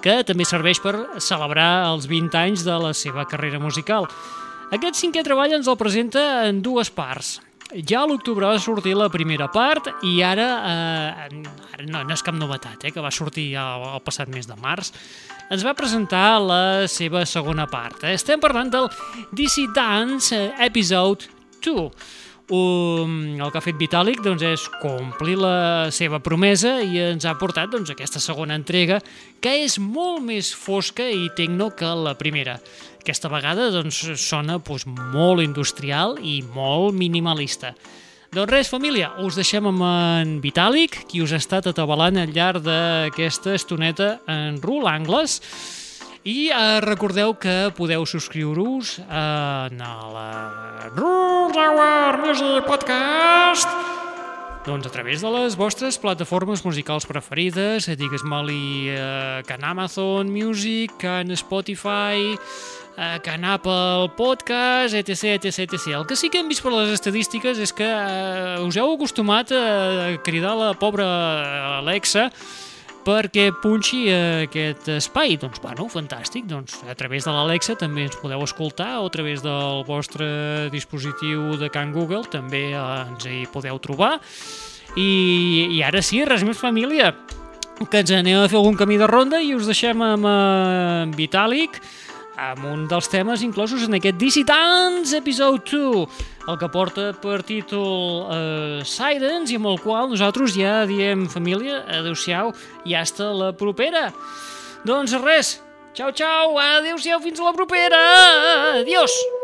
que també serveix per celebrar els 20 anys de la seva carrera musical. Aquest cinquè treball ens el presenta en dues parts. Ja a l'octubre va sortir la primera part i ara, eh, no, no és cap novetat, eh, que va sortir el, el passat mes de març, ens va presentar la seva segona part. Estem parlant del DC Dance Episode 2. Um, el que ha fet Vitalik doncs, és complir la seva promesa i ens ha portat doncs, aquesta segona entrega que és molt més fosca i tecno que la primera. Aquesta vegada doncs, sona doncs, molt industrial i molt minimalista. Doncs res, família, us deixem amb en Vitàlic, qui us ha estat atabalant al llarg d'aquesta estoneta en rul angles. I eh, recordeu que podeu subscriure-us a la Rule Hour Music Podcast doncs a través de les vostres plataformes musicals preferides, digues-me-li eh, que en Amazon Music, que en Spotify, eh, que en Apple Podcast, etc, etc, etc. El que sí que hem vist per les estadístiques és que eh, us heu acostumat a cridar la pobra Alexa perquè punxi aquest espai. Doncs, bueno, fantàstic. Doncs, a través de l'Alexa també ens podeu escoltar o a través del vostre dispositiu de Can Google també eh, ens hi podeu trobar. I, I ara sí, res més família, que ens anem a fer algun camí de ronda i us deixem amb en uh, Vitàlic, amb un dels temes inclosos en aquest Dance Episode 2, el que porta per títol uh, Sirens i amb el qual nosaltres ja diem família, adeu-siau i hasta la propera. Doncs res, xau xau, adeu-siau fins a la propera, adiós!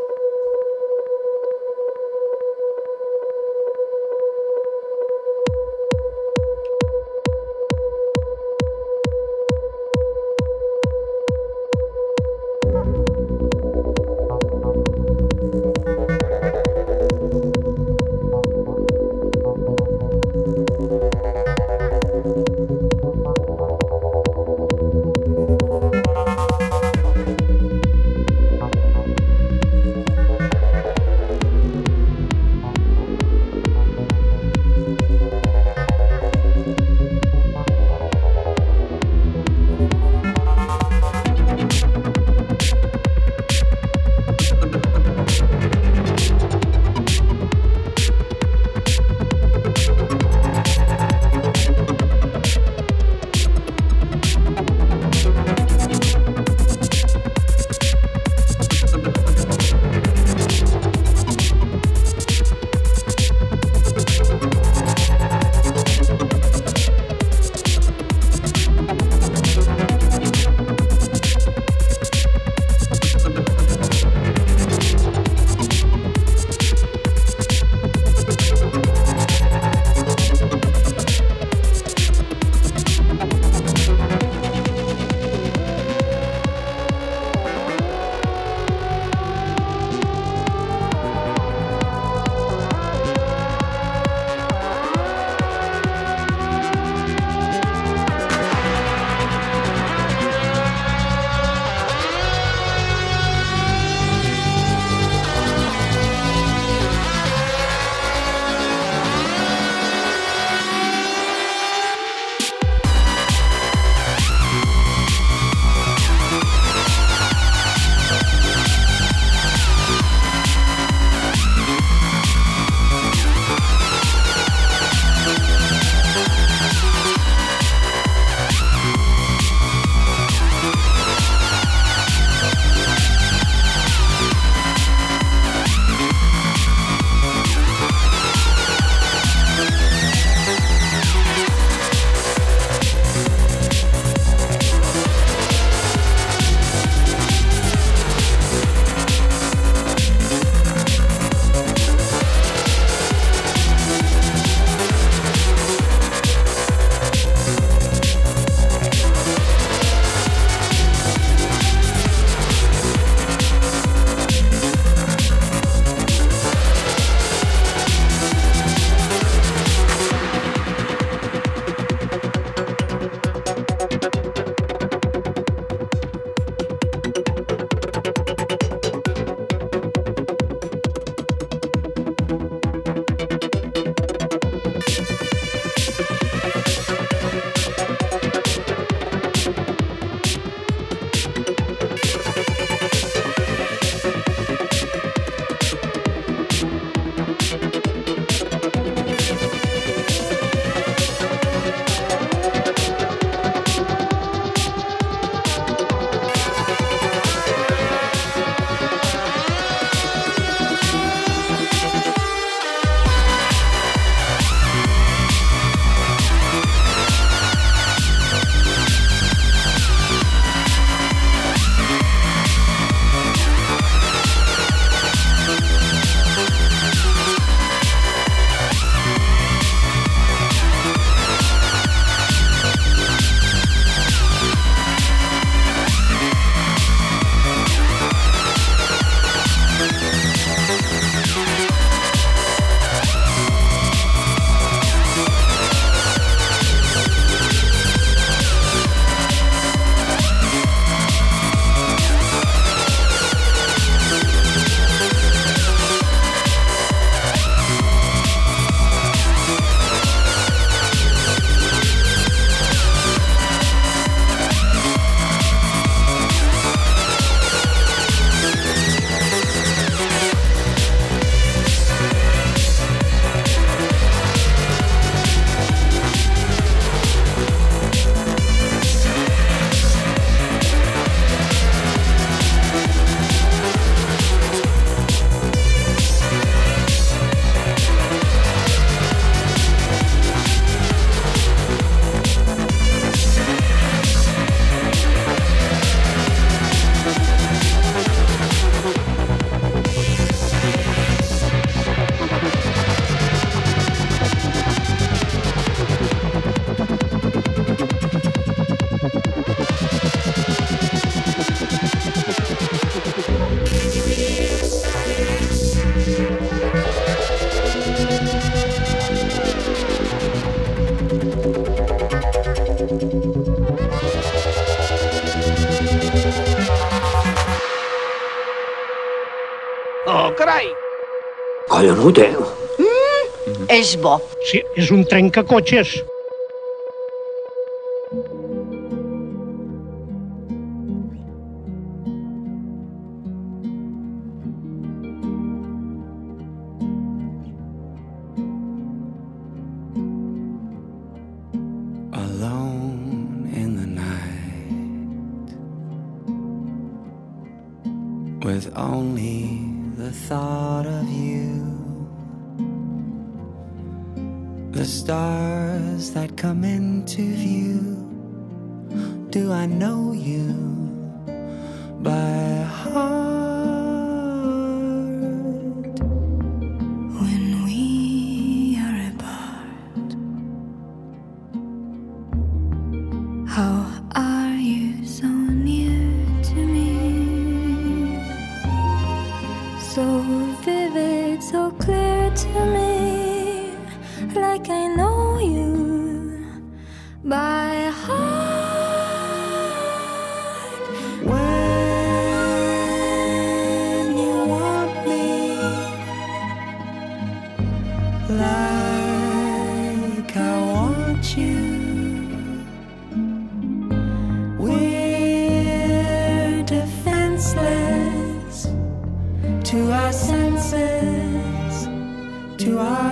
no
ho. Mm,
és bo.
Sí, és un trencacotxes.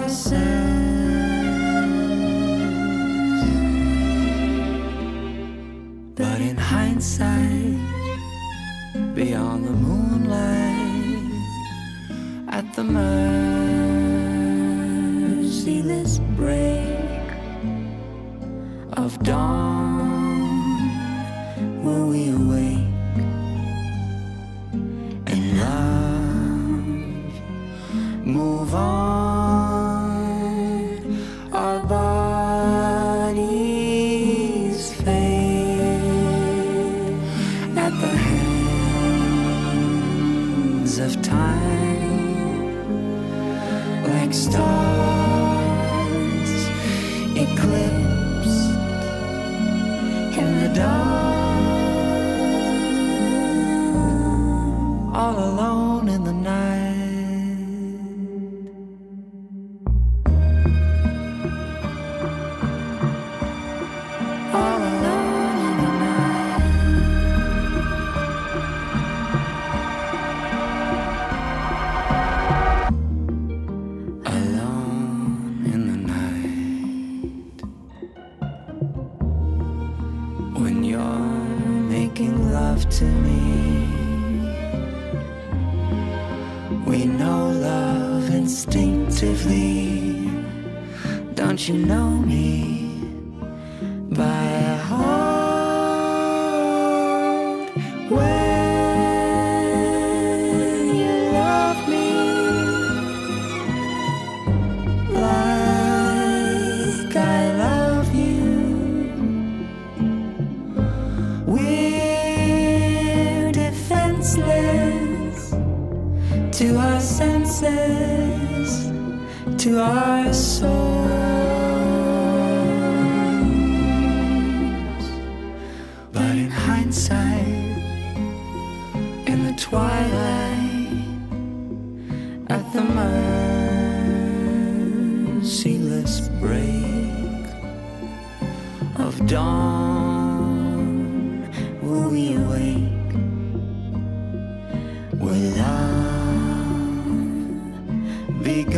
myself. Love Because